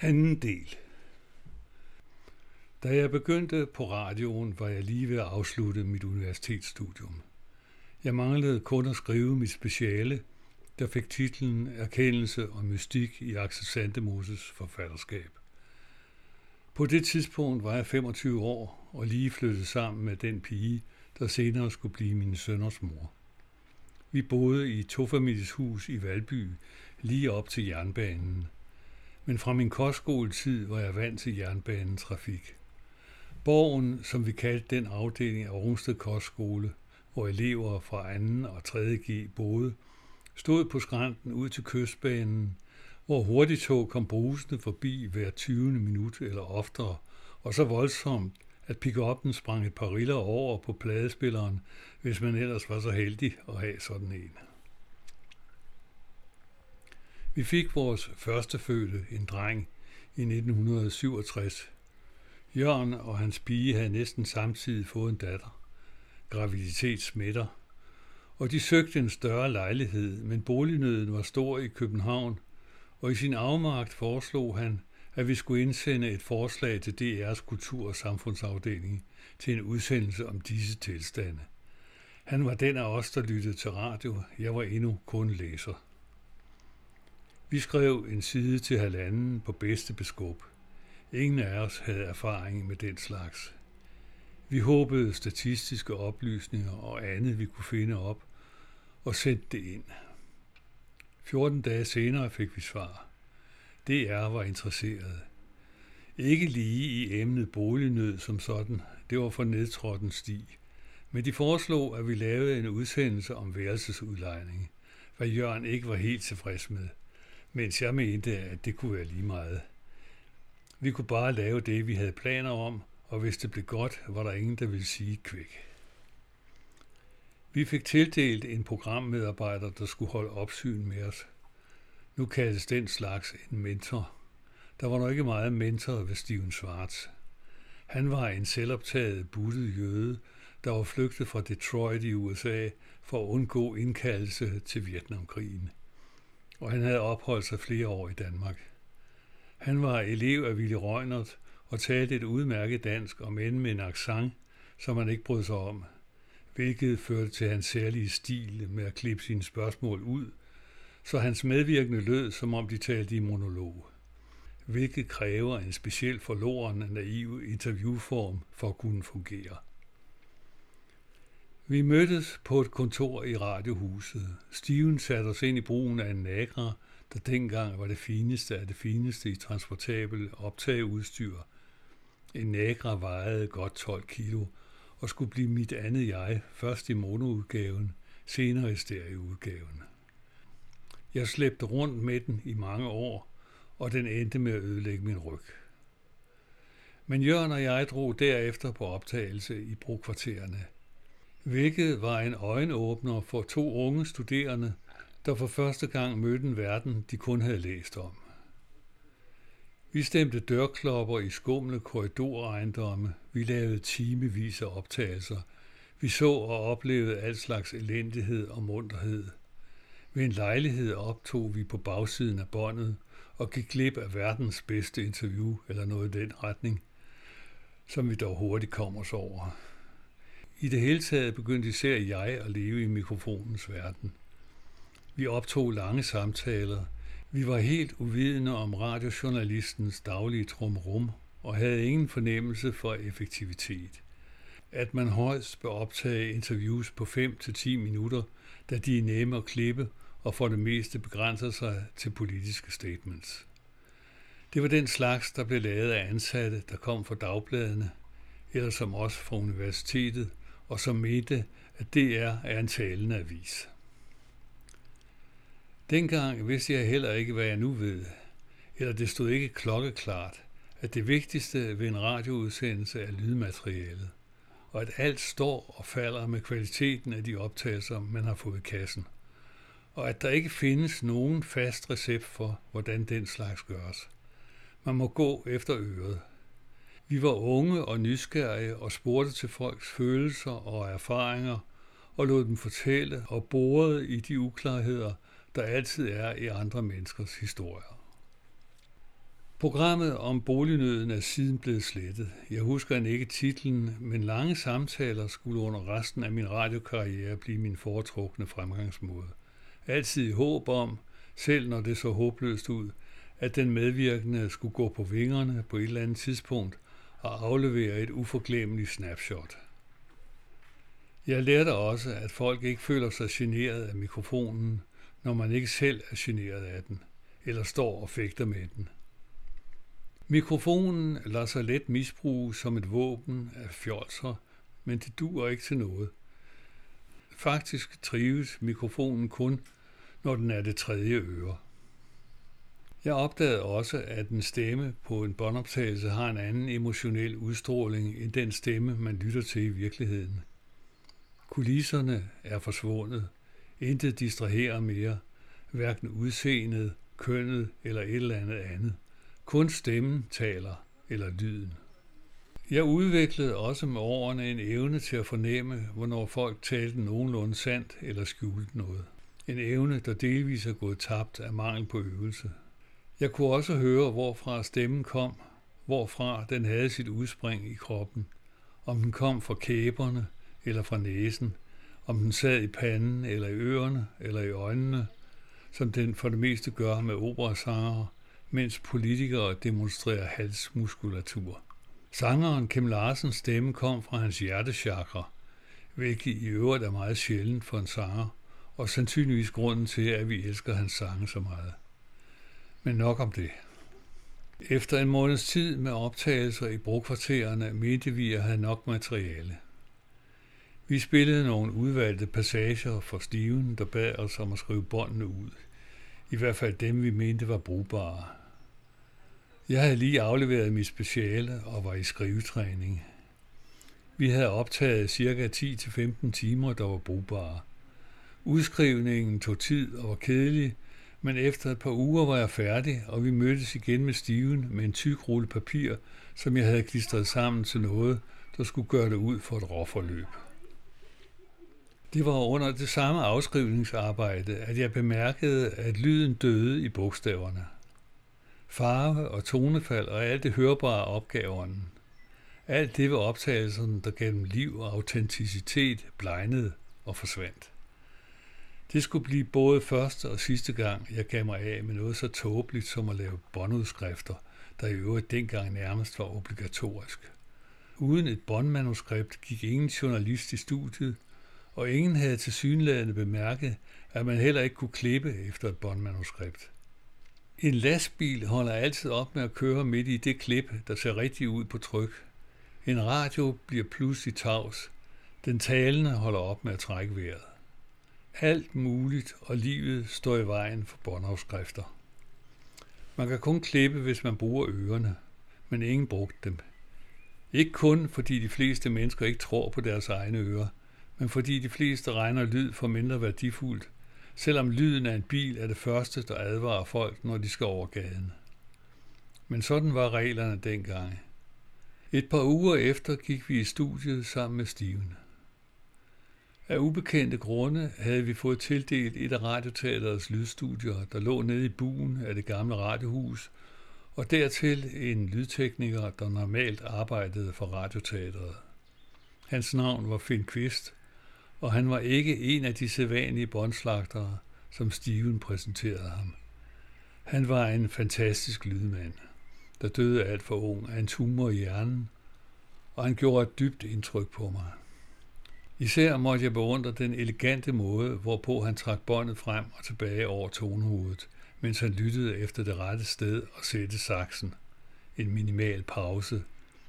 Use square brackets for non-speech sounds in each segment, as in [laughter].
Anden del. Da jeg begyndte på radioen, var jeg lige ved at afslutte mit universitetsstudium. Jeg manglede kun at skrive mit speciale, der fik titlen Erkendelse og mystik i Axel Sandemoses forfatterskab. På det tidspunkt var jeg 25 år og lige flyttet sammen med den pige, der senere skulle blive min sønners mor. Vi boede i et tofamilies hus i Valby, lige op til jernbanen – men fra min kostskoletid var jeg vant til jernbanetrafik. Borgen, som vi kaldte den afdeling af Rungsted Kostskole, hvor elever fra 2. og 3. G boede, stod på skrænten ud til kystbanen, hvor hurtigtog kom brusende forbi hver 20. minut eller oftere, og så voldsomt, at pick-up'en sprang et par riller over på pladespilleren, hvis man ellers var så heldig at have sådan en. Vi fik vores første fødte, en dreng, i 1967. Jørgen og hans pige havde næsten samtidig fået en datter. Graviditet smitter. Og de søgte en større lejlighed, men bolignøden var stor i København, og i sin afmagt foreslog han, at vi skulle indsende et forslag til DR's kultur- og samfundsafdeling til en udsendelse om disse tilstande. Han var den af os, der lyttede til radio. Jeg var endnu kun læser. Vi skrev en side til halvanden på bedste beskub. Ingen af os havde erfaring med den slags. Vi håbede statistiske oplysninger og andet, vi kunne finde op, og sendte det ind. 14 dage senere fik vi svar. DR var interesseret. Ikke lige i emnet bolignød som sådan, det var for nedtrådten sti, men de foreslog, at vi lavede en udsendelse om værelsesudlejning, hvad Jørgen ikke var helt tilfreds med – mens jeg mente, at det kunne være lige meget. Vi kunne bare lave det, vi havde planer om, og hvis det blev godt, var der ingen, der ville sige kvæk. Vi fik tildelt en programmedarbejder, der skulle holde opsyn med os. Nu kaldes den slags en mentor. Der var nok ikke meget mentor ved Steven Schwartz. Han var en selvoptaget buttet jøde, der var flygtet fra Detroit i USA for at undgå indkaldelse til Vietnamkrigen og han havde opholdt sig flere år i Danmark. Han var elev af Willy Røgnert og talte et udmærket dansk, om end med en accent, som man ikke brød sig om, hvilket førte til hans særlige stil med at klippe sine spørgsmål ud, så hans medvirkende lød, som om de talte i monolog, hvilket kræver en speciel forloren naiv interviewform for at kunne fungere. Vi mødtes på et kontor i radiohuset. Steven satte os ind i brugen af en Nagra, der dengang var det fineste af det fineste i transportabel optageudstyr. En Nagra vejede godt 12 kilo og skulle blive mit andet jeg, først i monoudgaven, senere i stereoudgaven. Jeg slæbte rundt med den i mange år, og den endte med at ødelægge min ryg. Men Jørgen og jeg drog derefter på optagelse i brokvartererne – hvilket var en øjenåbner for to unge studerende, der for første gang mødte en verden, de kun havde læst om. Vi stemte dørklopper i skumle korridorejendomme. Vi lavede timevis af optagelser. Vi så og oplevede al slags elendighed og munterhed. Ved en lejlighed optog vi på bagsiden af båndet og gik glip af verdens bedste interview eller noget i den retning, som vi dog hurtigt kom os over. I det hele taget begyndte især jeg at leve i mikrofonens verden. Vi optog lange samtaler. Vi var helt uvidende om radiojournalistens daglige trumrum og havde ingen fornemmelse for effektivitet. At man højst bør optage interviews på 5-10 minutter, da de er nemme at klippe og for det meste begrænser sig til politiske statements. Det var den slags, der blev lavet af ansatte, der kom fra dagbladene, eller som også fra universitetet, og som mente, at DR er en talende avis. Dengang vidste jeg heller ikke, hvad jeg nu ved, eller det stod ikke klokkeklart, at det vigtigste ved en radioudsendelse er lydmaterialet, og at alt står og falder med kvaliteten af de optagelser, man har fået i kassen, og at der ikke findes nogen fast recept for, hvordan den slags gøres. Man må gå efter øret. Vi var unge og nysgerrige og spurgte til folks følelser og erfaringer og lod dem fortælle og borede i de uklarheder, der altid er i andre menneskers historier. Programmet om bolignøden er siden blevet slettet. Jeg husker end ikke titlen, men lange samtaler skulle under resten af min radiokarriere blive min foretrukne fremgangsmåde. Altid i håb om, selv når det så håbløst ud, at den medvirkende skulle gå på vingerne på et eller andet tidspunkt og aflevere et uforglemmeligt snapshot. Jeg lærte også, at folk ikke føler sig generet af mikrofonen, når man ikke selv er generet af den, eller står og fægter med den. Mikrofonen lader sig let misbruge som et våben af fjolser, men det duer ikke til noget. Faktisk trives mikrofonen kun, når den er det tredje øre. Jeg opdagede også, at en stemme på en båndoptagelse har en anden emotionel udstråling end den stemme, man lytter til i virkeligheden. Kulisserne er forsvundet. Intet distraherer mere, hverken udseendet, kønnet eller et eller andet andet. Kun stemmen taler, eller lyden. Jeg udviklede også med årene en evne til at fornemme, hvornår folk talte nogenlunde sandt eller skjulte noget. En evne, der delvis er gået tabt af mangel på øvelse. Jeg kunne også høre, hvorfra stemmen kom, hvorfra den havde sit udspring i kroppen. Om den kom fra kæberne eller fra næsen, om den sad i panden eller i ørerne eller i øjnene, som den for det meste gør med operasanger, mens politikere demonstrerer halsmuskulatur. Sangeren Kim Larsens stemme kom fra hans hjertechakra, hvilket i øvrigt er meget sjældent for en sanger, og sandsynligvis grunden til, at vi elsker hans sange så meget. Men nok om det. Efter en måneds tid med optagelser i brokvartererne mente vi at have nok materiale. Vi spillede nogle udvalgte passager for Steven, der bad os om at skrive båndene ud. I hvert fald dem, vi mente var brugbare. Jeg havde lige afleveret mit speciale og var i skrivetræning. Vi havde optaget ca. 10-15 timer, der var brugbare. Udskrivningen tog tid og var kedelig, men efter et par uger var jeg færdig, og vi mødtes igen med Steven med en tyk rulle papir, som jeg havde klistret sammen til noget, der skulle gøre det ud for et råforløb. Det var under det samme afskrivningsarbejde, at jeg bemærkede, at lyden døde i bogstaverne. Farve og tonefald og alt det hørbare opgaverne. Alt det var optagelsen, der gennem liv og autenticitet blegnede og forsvandt. Det skulle blive både første og sidste gang, jeg gav mig af med noget så tåbeligt som at lave båndudskrifter, der i øvrigt dengang nærmest var obligatorisk. Uden et båndmanuskript gik ingen journalist i studiet, og ingen havde til synlædende bemærket, at man heller ikke kunne klippe efter et båndmanuskript. En lastbil holder altid op med at køre midt i det klip, der ser rigtig ud på tryk. En radio bliver pludselig tavs. Den talende holder op med at trække vejret. Alt muligt og livet står i vejen for båndafskrifter. Man kan kun klippe, hvis man bruger ørerne, men ingen brugte dem. Ikke kun fordi de fleste mennesker ikke tror på deres egne ører, men fordi de fleste regner lyd for mindre værdifuldt, selvom lyden af en bil er det første, der advarer folk, når de skal over gaden. Men sådan var reglerne dengang. Et par uger efter gik vi i studiet sammen med Steven. Af ubekendte grunde havde vi fået tildelt et af radioteaterets lydstudier, der lå nede i buen af det gamle radiohus, og dertil en lydtekniker, der normalt arbejdede for radioteateret. Hans navn var Finn Kvist, og han var ikke en af de sædvanlige båndslagtere, som Steven præsenterede ham. Han var en fantastisk lydmand, der døde alt for ung af en tumor i hjernen, og han gjorde et dybt indtryk på mig. Især måtte jeg beundre den elegante måde, hvorpå han trak båndet frem og tilbage over tonhovedet, mens han lyttede efter det rette sted og sætte saksen. En minimal pause,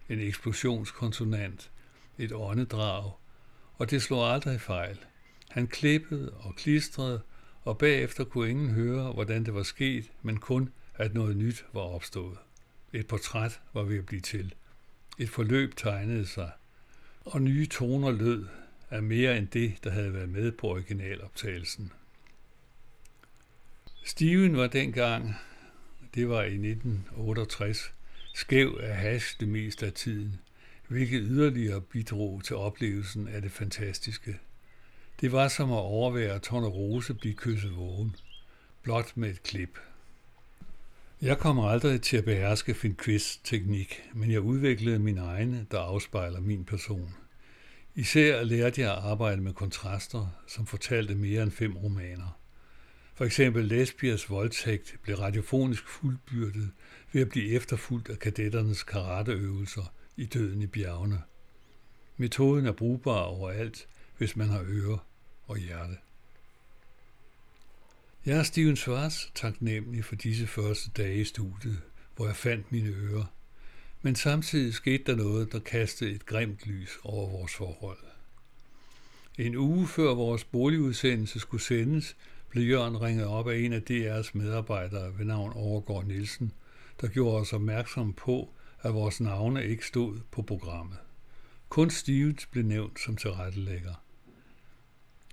en eksplosionskonsonant, et åndedrag, og det slog aldrig fejl. Han klippede og klistrede, og bagefter kunne ingen høre, hvordan det var sket, men kun, at noget nyt var opstået. Et portræt var ved at blive til. Et forløb tegnede sig, og nye toner lød er mere end det, der havde været med på originaloptagelsen. Steven var dengang, det var i 1968, skæv af hash det meste af tiden, hvilket yderligere bidrog til oplevelsen af det fantastiske. Det var som at overvære Rose blive kysset vågen, blot med et klip. Jeg kommer aldrig til at beherske Finquists teknik, men jeg udviklede min egen, der afspejler min person. Især lærte jeg at arbejde med kontraster, som fortalte mere end fem romaner. For eksempel Lesbias voldtægt blev radiofonisk fuldbyrdet ved at blive efterfulgt af kadetternes karateøvelser i døden i bjergene. Metoden er brugbar overalt, hvis man har ører og hjerte. Jeg er Steven Schwarz taknemmelig for disse første dage i studiet, hvor jeg fandt mine ører. Men samtidig skete der noget, der kastede et grimt lys over vores forhold. En uge før vores boligudsendelse skulle sendes, blev Jørgen ringet op af en af DR's medarbejdere ved navn Overgård Nielsen, der gjorde os opmærksom på, at vores navne ikke stod på programmet. Kun Stevens blev nævnt som tilrettelægger.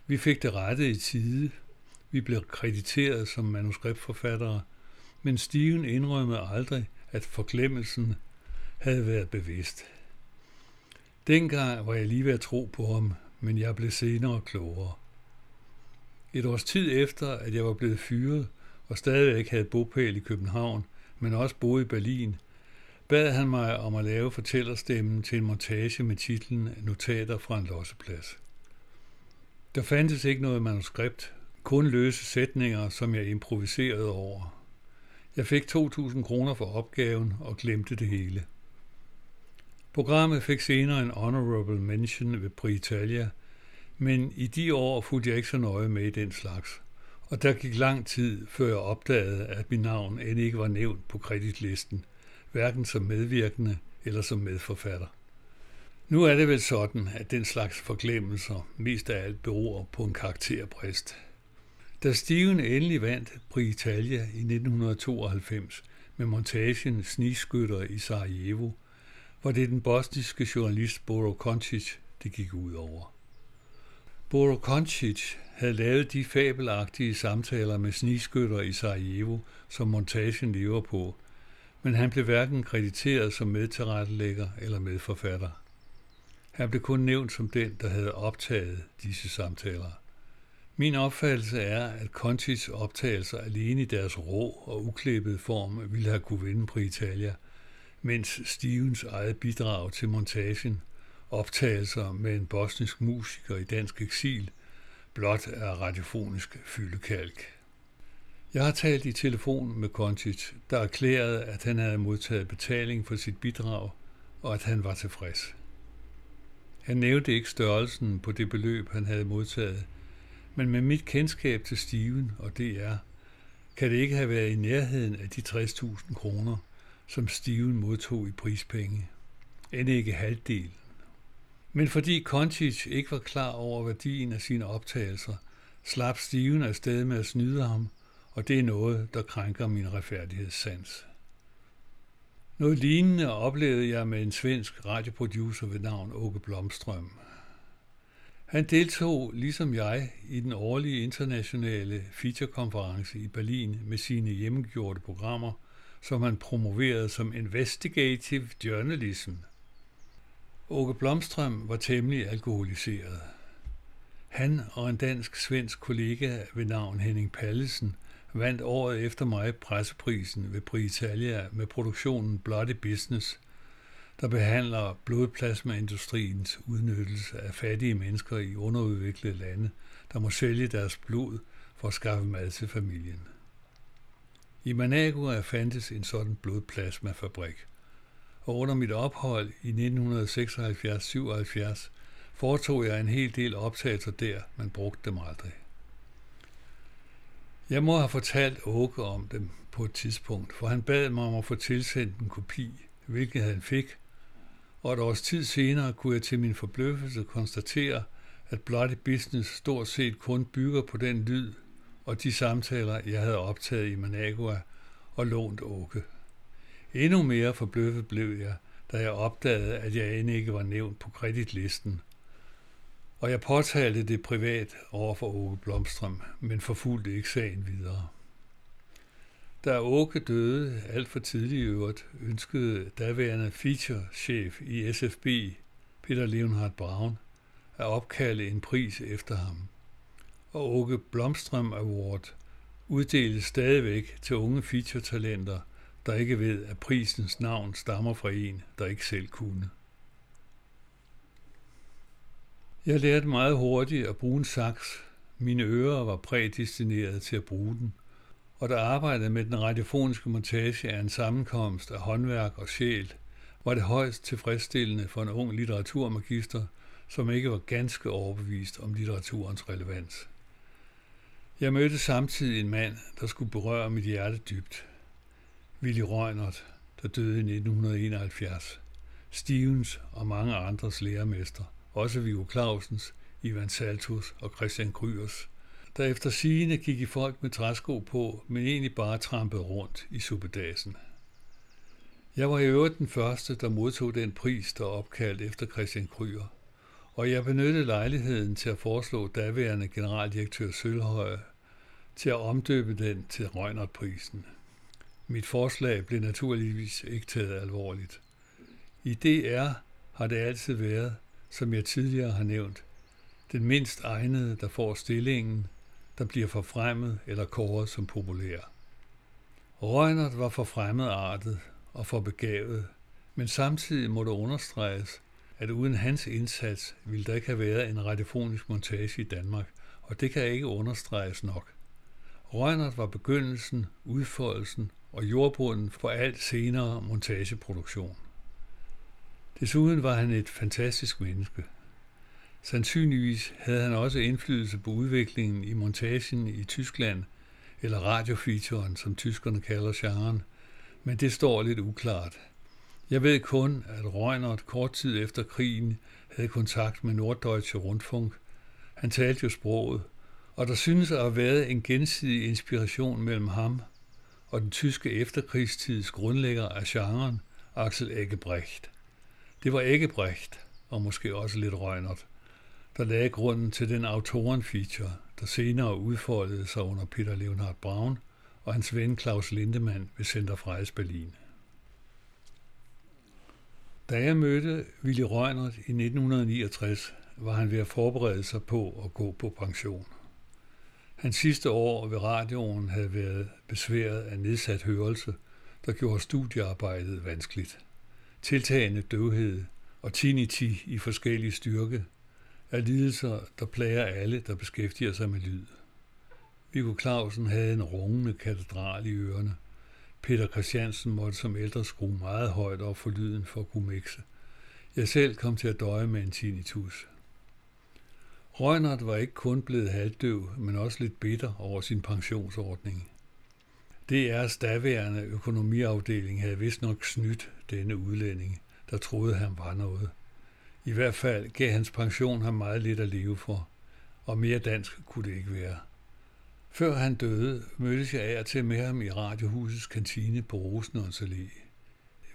Vi fik det rette i tide. Vi blev krediteret som manuskriptforfattere, men Steven indrømmede aldrig, at forglemmelsen havde været bevidst. Dengang var jeg lige ved at tro på ham, men jeg blev senere klogere. Et års tid efter, at jeg var blevet fyret og stadigvæk havde bopæl i København, men også boede i Berlin, bad han mig om at lave fortællerstemmen til en montage med titlen Notater fra en losseplads. Der fandtes ikke noget manuskript, kun løse sætninger, som jeg improviserede over. Jeg fik 2.000 kroner for opgaven og glemte det hele. Programmet fik senere en honorable mention ved Prix men i de år fulgte jeg ikke så nøje med i den slags. Og der gik lang tid, før jeg opdagede, at mit navn end ikke var nævnt på kreditlisten, hverken som medvirkende eller som medforfatter. Nu er det vel sådan, at den slags forglemmelser mest af alt beror på en karakterbrist. Da Steven endelig vandt Prix Italia i 1992 med montagen Snigskytter i Sarajevo, var det den bosniske journalist Boro Končić, det gik ud over. Boro Končić havde lavet de fabelagtige samtaler med snigskytter i Sarajevo, som montagen lever på, men han blev hverken krediteret som medtilrettelægger eller medforfatter. Han blev kun nævnt som den, der havde optaget disse samtaler. Min opfattelse er, at Contis optagelser alene i deres rå og uklippede form ville have kunne vinde på Italia, mens Stevens eget bidrag til montagen, optagelser med en bosnisk musiker i dansk eksil, blot er radiofonisk fyldekalk. Jeg har talt i telefon med Kontic, der erklærede, at han havde modtaget betaling for sit bidrag, og at han var tilfreds. Han nævnte ikke størrelsen på det beløb, han havde modtaget, men med mit kendskab til Steven og DR, kan det ikke have været i nærheden af de 60.000 kroner, som Steven modtog i prispenge. End ikke halvdelen. Men fordi Kontic ikke var klar over værdien af sine optagelser, slap Steven afsted med at snyde ham, og det er noget, der krænker min retfærdighedssans. Noget lignende oplevede jeg med en svensk radioproducer ved navn Åke Blomstrøm. Han deltog, ligesom jeg, i den årlige internationale featurekonference i Berlin med sine hjemmegjorte programmer, som han promoverede som Investigative Journalism. Åke Blomstrøm var temmelig alkoholiseret. Han og en dansk-svensk kollega ved navn Henning Pallesen vandt året efter mig presseprisen ved Prix Italia med produktionen Bloody Business, der behandler blodplasmaindustriens udnyttelse af fattige mennesker i underudviklede lande, der må sælge deres blod for at skaffe mad til familien. I Managua fandtes en sådan blodplasmafabrik, og under mit ophold i 1976-77 foretog jeg en hel del optagelser der, men brugte dem aldrig. Jeg må have fortalt Åke om dem på et tidspunkt, for han bad mig om at få tilsendt en kopi, hvilket han fik, og et års tid senere kunne jeg til min forbløffelse konstatere, at Bloody Business stort set kun bygger på den lyd og de samtaler, jeg havde optaget i Managua og lånt Åke. Endnu mere forbløffet blev jeg, da jeg opdagede, at jeg end ikke var nævnt på kreditlisten, og jeg påtalte det privat over for Åke Blomstrøm, men forfulgte ikke sagen videre. Da Åke døde alt for tidligt i øvrigt, ønskede daværende feature-chef i SFB, Peter Leonhard Braun, at opkalde en pris efter ham. Og Åke Blomstrøm Award uddeles stadigvæk til unge featuretalenter, der ikke ved, at prisens navn stammer fra en, der ikke selv kunne. Jeg lærte meget hurtigt at bruge en saks. Mine ører var prædestineret til at bruge den. Og da arbejdet med den radiofoniske montage af en sammenkomst af håndværk og sjæl, var det højst tilfredsstillende for en ung litteraturmagister, som ikke var ganske overbevist om litteraturens relevans. Jeg mødte samtidig en mand, der skulle berøre mit hjerte dybt. Willy Røgnert, der døde i 1971. Stevens og mange andres lærermester, også Vigo Clausens, Ivan Saltus og Christian Kryers, der efter sigende gik i folk med træsko på, men egentlig bare trampede rundt i suppedasen. Jeg var i øvrigt den første, der modtog den pris, der opkaldt efter Christian Kryer, og jeg benyttede lejligheden til at foreslå daværende generaldirektør Sølhøje til at omdøbe den til Røgnerprisen. Mit forslag blev naturligvis ikke taget alvorligt. I DR har det altid været, som jeg tidligere har nævnt, den mindst egnede, der får stillingen, der bliver forfremmet eller kåret som populær. Røgnert var for fremmedartet og for begavet, men samtidig må det understreges, at uden hans indsats ville der ikke have været en radiofonisk montage i Danmark, og det kan ikke understreges nok. Røgnert var begyndelsen, udfoldelsen og jordbunden for alt senere montageproduktion. Desuden var han et fantastisk menneske. Sandsynligvis havde han også indflydelse på udviklingen i montagen i Tyskland, eller radiofeaturen, som tyskerne kalder genren, men det står lidt uklart. Jeg ved kun, at Reunert kort tid efter krigen havde kontakt med Norddeutsche Rundfunk. Han talte jo sproget, og der synes at have været en gensidig inspiration mellem ham og den tyske efterkrigstids grundlægger af genren, Axel Eggebrecht. Det var Eggebrecht, og måske også lidt Reunert, der lagde grunden til den autoren-feature, der senere udfoldede sig under Peter Leonhard Braun og hans ven Claus Lindemann ved Center Freies Berlin. Da jeg mødte Willy Røgnert i 1969, var han ved at forberede sig på at gå på pension. Hans sidste år ved radioen havde været besværet af nedsat hørelse, der gjorde studiearbejdet vanskeligt. Tiltagende døvhed og tinnitus i forskellige styrke er lidelser, der plager alle, der beskæftiger sig med lyd. Viggo Clausen havde en rungende katedral i ørerne. Peter Christiansen måtte som ældre skrue meget højt op for lyden for at kunne mixe. Jeg selv kom til at døje med en tinnitus. Røgnert var ikke kun blevet halvdøv, men også lidt bitter over sin pensionsordning. DR's daværende økonomiafdeling havde vist nok snydt denne udlænding, der troede, han var noget. I hvert fald gav hans pension ham meget lidt at leve for, og mere dansk kunne det ikke være. Før han døde, mødtes jeg af og til med ham i Radiohusets kantine på Rosenåns Allé.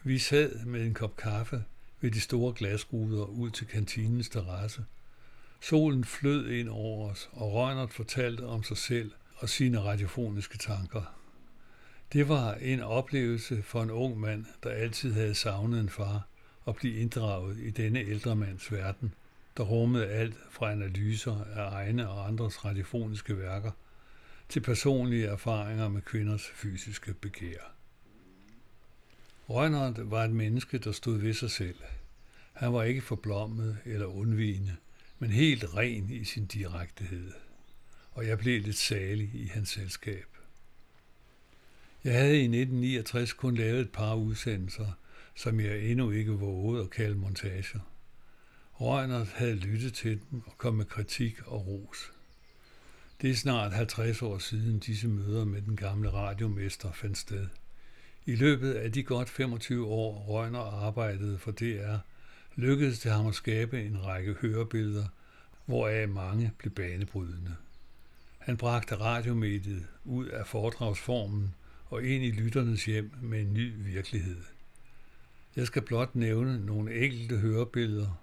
Vi sad med en kop kaffe ved de store glasruder ud til kantinens terrasse. Solen flød ind over os, og Rønnert fortalte om sig selv og sine radiofoniske tanker. Det var en oplevelse for en ung mand, der altid havde savnet en far, at blive inddraget i denne ældre mands verden, der rummede alt fra analyser af egne og andres radiofoniske værker – til personlige erfaringer med kvinders fysiske begær. Røgnert var et menneske, der stod ved sig selv. Han var ikke forblommet eller undvigende, men helt ren i sin direktehed. Og jeg blev lidt salig i hans selskab. Jeg havde i 1969 kun lavet et par udsendelser, som jeg endnu ikke vågede at kalde montager. Røgnert havde lyttet til dem og kom med kritik og ros. Det er snart 50 år siden disse møder med den gamle radiomester fandt sted. I løbet af de godt 25 år Røgner arbejdede for DR, lykkedes det ham at skabe en række hørebilleder, hvoraf mange blev banebrydende. Han bragte radiomediet ud af foredragsformen og ind i lytternes hjem med en ny virkelighed. Jeg skal blot nævne nogle enkelte hørebilleder.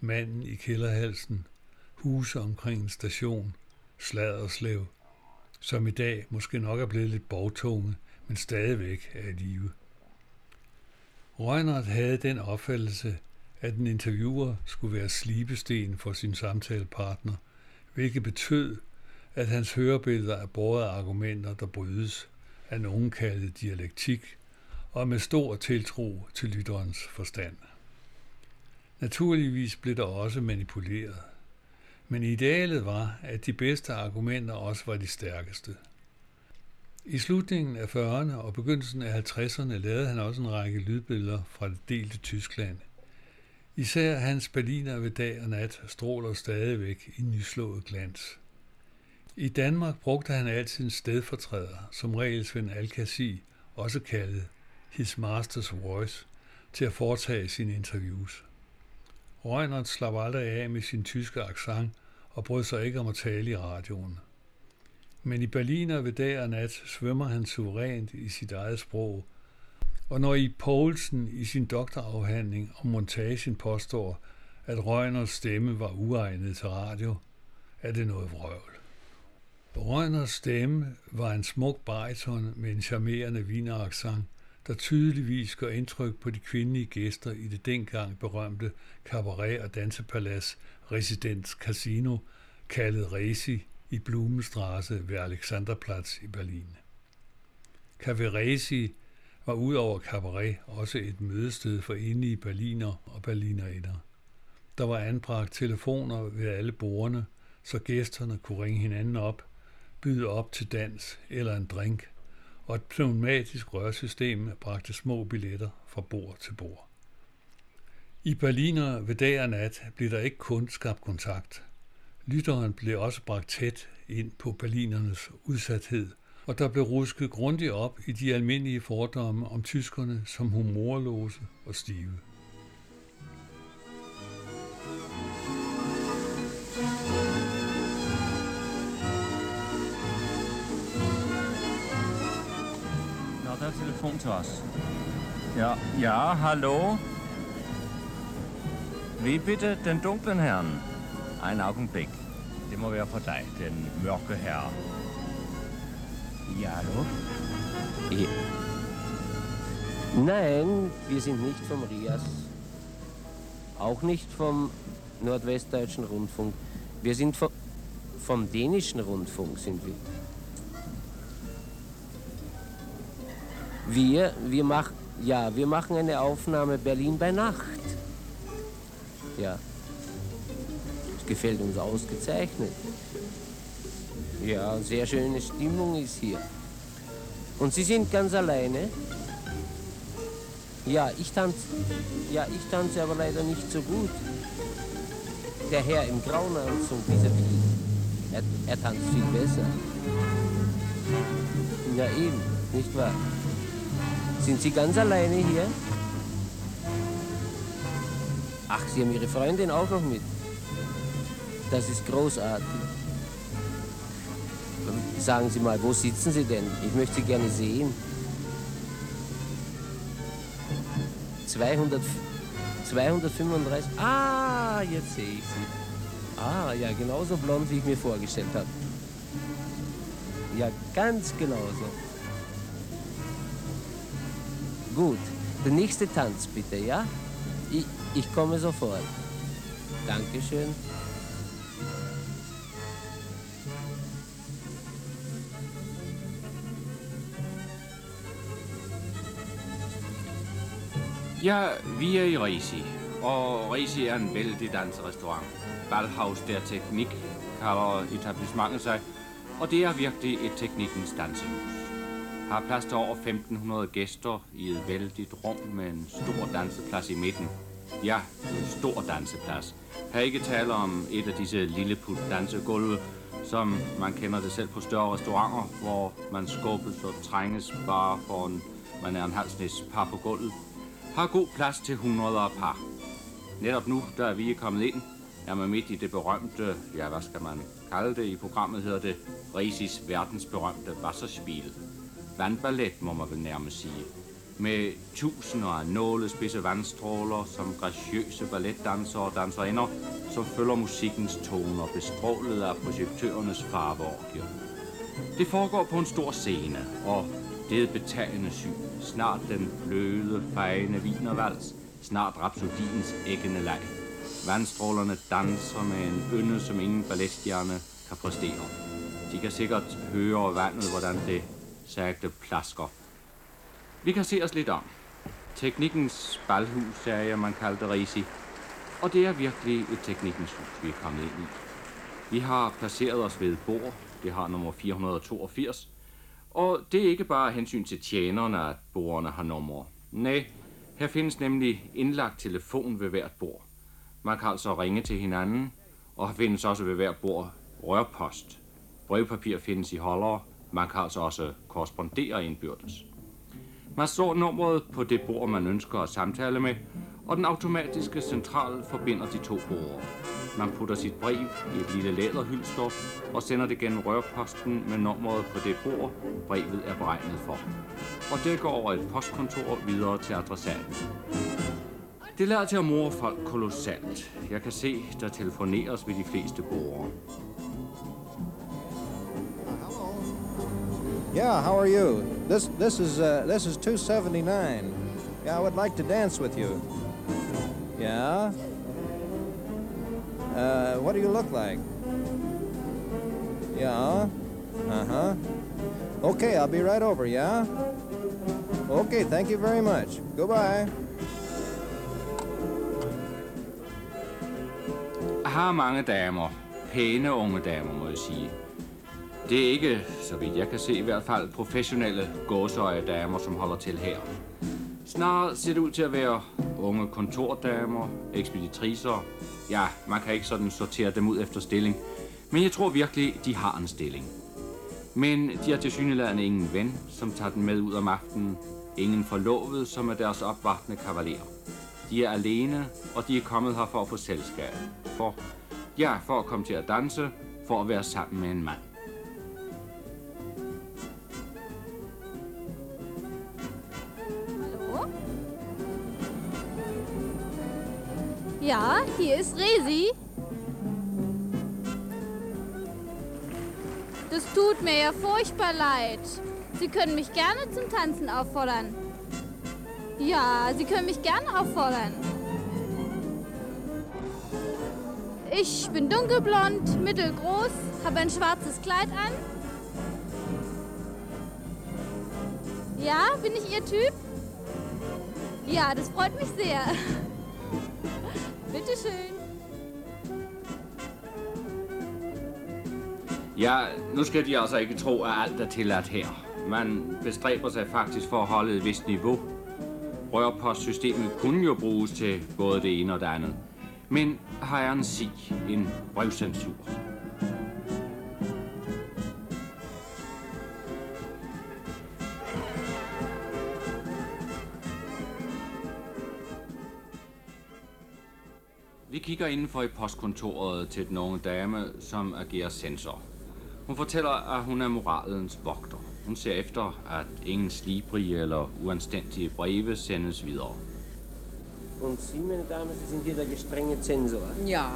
Manden i kælderhalsen, huse omkring en station, Sladerslev, som i dag måske nok er blevet lidt borgtunge, men stadigvæk er i live. Røgnert havde den opfattelse, at en interviewer skulle være slibesten for sin samtalepartner, hvilket betød, at hans hørebilleder er båret af argumenter, der brydes, af nogen kaldet dialektik, og med stor tiltro til lytterens forstand. Naturligvis blev der også manipuleret, men idealet var, at de bedste argumenter også var de stærkeste. I slutningen af 40'erne og begyndelsen af 50'erne lavede han også en række lydbilleder fra det delte Tyskland. Især hans Berliner ved dag og nat stråler stadigvæk i nyslået glans. I Danmark brugte han altid en stedfortræder, som regel Svend Alkasi, også kaldet His Master's Voice, til at foretage sine interviews. Røgnert slap aldrig af med sin tyske accent og brød sig ikke om at tale i radioen. Men i Berliner ved dag og nat svømmer han suverænt i sit eget sprog, og når I Poulsen i sin doktorafhandling om montagen påstår, at Røgners stemme var uegnet til radio, er det noget vrøvl. Røgners stemme var en smuk bariton med en charmerende vineraksang, der tydeligvis gør indtryk på de kvindelige gæster i det dengang berømte cabaret- og dansepalads Residence Casino, kaldet Resi i Blumenstraße ved Alexanderplatz i Berlin. Café Resi var udover cabaret også et mødested for enige berliner og berlinerinder. Der var anbragt telefoner ved alle bordene, så gæsterne kunne ringe hinanden op, byde op til dans eller en drink, og et pneumatisk rørsystem bragte små billetter fra bord til bord. I Berliner ved dag og nat blev der ikke kun skabt kontakt. Lytteren blev også bragt tæt ind på berlinernes udsathed, og der blev rusket grundigt op i de almindelige fordomme om tyskerne som humorløse og stive. Nå, der er telefon til os. Ja, ja, hallo? Wie bitte den dunklen Herrn? Ein Augenblick. Må være for dig, den mørke herre. Ja, hallo? Ja. Nein, wir sind nicht vom RIAS. Auch nicht vom Nordwestdeutschen Rundfunk. Wir sind vom, vom dänischen Rundfunk sind wir. Wir, wir machen, ja, wir machen eine Aufnahme Berlin bei Nacht. Ja. Das gefällt uns ausgezeichnet. Ja, sehr schöne Stimmung ist hier. Und Sie sind ganz alleine? Ja, ich tanze. Ja, ich tanze aber leider nicht so gut. Der Herr im grauen Anzug, dieser er, er tanzt viel besser. Ja, eben, nicht wahr? Sind Sie ganz alleine hier? Ach, Sie haben Ihre Freundin auch noch mit. Das ist großartig. Sagen Sie mal, wo sitzen Sie denn? Ich möchte Sie gerne sehen. 200, 235. Ah, jetzt sehe ich Sie. Ah, ja, genauso blond, wie ich mir vorgestellt habe. Ja, ganz genauso. Gut, der nächste Tanz bitte, ja? Ich, ich komme sofort. Dankeschön. Ja, vi er i Risi, og Risi er en vældig danserestaurant. Ballhaus der Teknik kalder etablissementet sig, og det er virkelig et teknikkens dansehus. Har plads til over 1500 gæster i et vældigt rum med en stor danseplads i midten. Ja, en stor danseplads. Her ikke tale om et af disse lilleput dansegulve, som man kender det selv på større restauranter, hvor man skubbes og trænges bare for en, man er en halsnæs par på gulvet har god plads til hundreder af par. Netop nu, da vi er kommet ind, er man midt i det berømte, ja, hvad skal man kalde det i programmet, hedder det Risis verdensberømte Wasserspiel. Vandballet, må man vel nærmest sige. Med tusinder af nålespidse vandstråler, som graciøse balletdansere og danserinder, som følger musikkens toner, bestrålet af projektørernes farveorgier. Det foregår på en stor scene, og det er et betagende syn. Snart den bløde, fejende vinervals. Snart rapsodiens æggende leg. Vandstrålerne danser med en ynde, som ingen balletstjerne kan præstere. De kan sikkert høre vandet, hvordan det sagte plasker. Vi kan se os lidt om. Teknikkens balhus, sagde jeg, man kaldte Risi. Og det er virkelig et teknikkens hus, vi er kommet ind i. Vi har placeret os ved et bord. Det har nummer 482. Og det er ikke bare hensyn til tjenerne, at bordene har numre. Nej, her findes nemlig indlagt telefon ved hvert bord. Man kan altså ringe til hinanden, og her findes også ved hvert bord rørpost. Brevpapir findes i holdere. Man kan altså også korrespondere indbyrdes. Man slår nummeret på det bord, man ønsker at samtale med, og den automatiske central forbinder de to borde. Man putter sit brev i et lille læderhylster og sender det gennem rørposten med nummeret på det bord, brevet er beregnet for. Og det går over et postkontor videre til adressaten. Det lader til at mor folk kolossalt. Jeg kan se, der telefoneres ved de fleste borgere. Yeah, how are you? This this is uh, this is 279. Yeah, I would like to dance with you. Yeah. Uh, what do you look like? Yeah. Uh huh. Okay, I'll be right over. Yeah. Okay, thank you very much. Goodbye. har mange damer. Pæne unge damer, må jeg sige. Det er ikke, så vidt jeg kan se, i hvert fald professionelle gåsøje-damer, som holder til her. Snarere ser det ud til at være unge kontordamer, ekspeditriser. Ja, man kan ikke sådan sortere dem ud efter stilling. Men jeg tror virkelig, de har en stilling. Men de har til synligheden ingen ven, som tager den med ud om aftenen. Ingen forlovet, som er deres opvartende kavaler. De er alene, og de er kommet her for at få selskab. For, ja, for at komme til at danse, for at være sammen med en mand. Ja, hier ist Resi. Das tut mir ja furchtbar leid. Sie können mich gerne zum Tanzen auffordern. Ja, Sie können mich gerne auffordern. Ich bin dunkelblond, mittelgroß, habe ein schwarzes Kleid an. Ja, bin ich Ihr Typ? Ja, das freut mich sehr. [laughs] Ja, nu skal de altså ikke tro, at alt er tilladt her. Man bestræber sig faktisk for at holde et vist niveau. Rørpostsystemet kunne jo bruges til både det ene og det andet. Men har jeg en sig, en brevcensur. Vi kigger indenfor i postkontoret til den unge dame, som agerer sensor. Hun fortæller, at hun er moralens vogter. Hun ser efter, at ingen slibrige eller uanstændige breve sendes videre. Und Sie, meine Damen, Sie sind hier der gestrenge Zensor. Ja.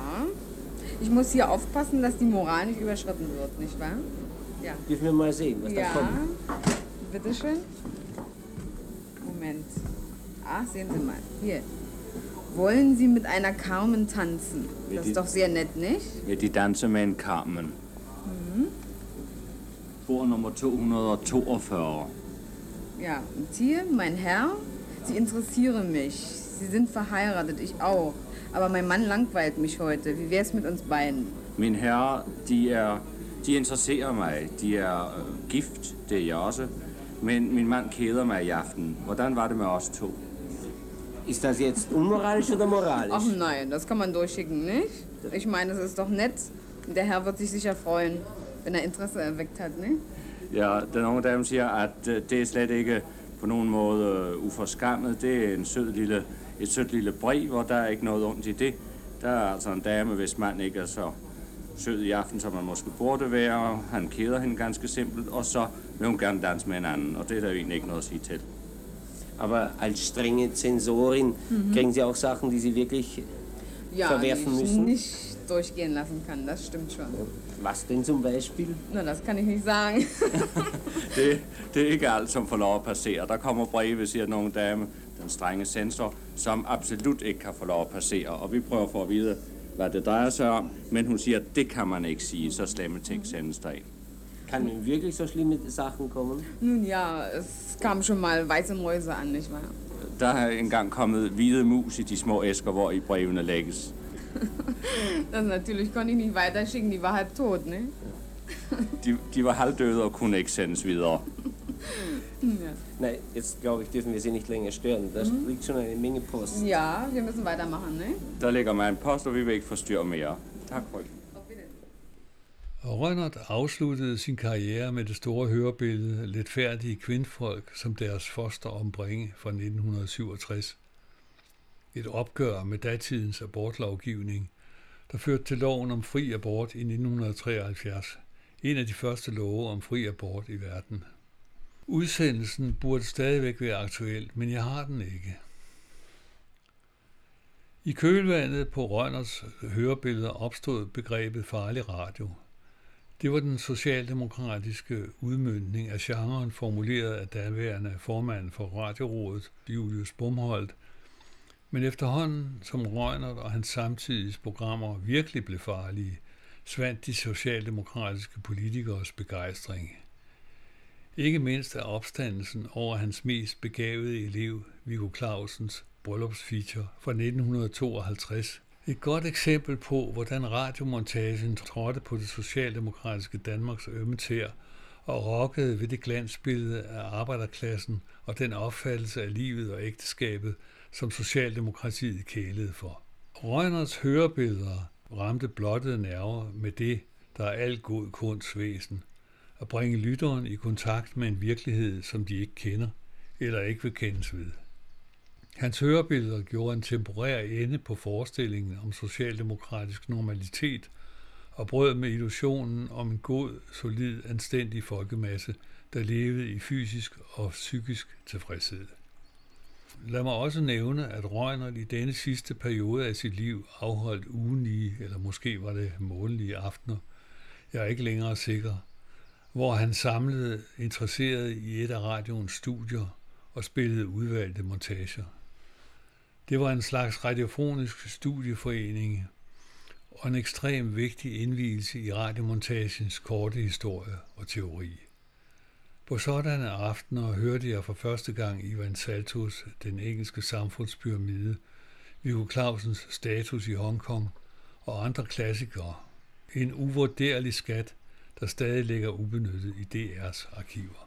Ich muss hier aufpassen, dass die Moral nicht überschritten wird, nicht wahr? Ja. Dürfen wir mal sehen, was da Ja. kommt? Bitteschön. Moment. Ach, sehen Sie mal. Hier. Wollen Sie mit einer Carmen tanzen? Mit Das die- ist doch sehr nett, nicht? De danse med en Carmen? Bord nummer 242. Ja, und hier, mein Herr, Sie interessieren mich. Sie sind verheiratet, ich auch. Aber mein Mann langweilt mich heute. Wie wär's mit uns beiden? Min herre, de er... De interesserer mig. De er øh, gift, det er jeg også. Men min mand keder mig i aften. Hvordan var det med os to? Ist das jetzt unmoralisch oder moralisch? Ach nein, das kann man durchschicken, nicht? Ich meine, das ist doch nett. Der Herr wird sich sicher freuen, wenn er Interesse erweckt hat, nicht? Ja, den unge dame siger, at øh, det er slet ikke på nogen måde øh, uforskammet. Det er en sød lille, et sødt lille brev, og der er ikke noget ondt i det. Der er altså en dame, hvis mand ikke er så sød i aften, som man måske burde være. Han keder hende ganske simpelt, og så vil hun gerne danse med en anden, og det er der jo egentlig ikke noget at sige til. Aber als strenge Zensorin kriegen Sie auch Sachen, die Sie wirklich Ja, Verwerfen die ich müssen? nicht durchgehen lassen kann, das stimmt schon. Was denn zum Beispiel? Na, das kann ich nicht sagen. [laughs] Det, det er ikke alt, som får lov at passere. Der kommer breve, siger unge dame, den strenge sensor, som absolut ikke kan få lov at passere. Og vi prøver for at vide, hvad det drejer sig om. Men hun siger, at det kan man ikke sige, så slemme ting sendes der ind. Kann denn wirklich so schlimme Sachen kommen? Nun ja, es kam schon mal weiße Mäuse an, nicht wahr? Der er engang kommet hvide mus i de små æsker, hvor i brevene lægges. [laughs] Das natürlich konnte ich nicht weiterschicken, die war halb tot, ne? De, de var halvdøde og kunne ikke sendes videre. [laughs] Ja. Nein, jetzt glaube ich, dürfen wir Sie nicht länger stören. Da liegt schon eine Menge Post. ja, wir müssen weitermachen, ne? Der ligger mig en post, og vi vil ikke forstyrre mere. Tak, frøken. Rønnert afsluttede sin karriere med det store hørebillede Letfærdige kvindfolk som deres foster ombringe fra 1967. Et opgør med datidens abortlovgivning, der førte til loven om fri abort i 1973. En af de første love om fri abort i verden. Udsendelsen burde stadigvæk være aktuel, men jeg har den ikke. I kølvandet på Rønners hørebilleder opstod begrebet farlig radio. Det var den socialdemokratiske udmyndning af genren formuleret af daværende formand for Radiorådet, Julius Bumholdt, men efterhånden, som Røgnert og hans samtidige programmer virkelig blev farlige, svandt de socialdemokratiske politikers begejstring. Ikke mindst af opstandelsen over hans mest begavede elev, Viggo Clausens bryllupsfeature fra 1952. Et godt eksempel på, hvordan radiomontagen trådte på det socialdemokratiske Danmarks ømmetær og rokkede ved det glansbillede af arbejderklassen og den opfattelse af livet og ægteskabet, som Socialdemokratiet kælede for. Rønners hørebilleder ramte blottede nerver med det, der er al god kunst væsen, at bringe lytteren i kontakt med en virkelighed, som de ikke kender eller ikke vil kendes ved. Hans hørebilleder gjorde en temporær ende på forestillingen om socialdemokratisk normalitet og brød med illusionen om en god, solid, anstændig folkemasse, der levede i fysisk og psykisk tilfredshed. Lad mig også nævne, at Røgnert i denne sidste periode af sit liv afholdt ugenlige, eller måske var det månedlige aftener, jeg er ikke længere sikker, hvor han samlede interesseret i et af radioens studier og spillede udvalgte montager. Det var en slags radiofonisk studieforening og en ekstrem vigtig indvielse i radiomontagens korte historie og teori. På sådanne aftener hørte jeg for første gang Ivan Saltos, den engelske samfundspyramide, Viggo Clausens status i Hongkong og andre klassikere. En uvurderlig skat, der stadig ligger ubenyttet i DR's arkiver.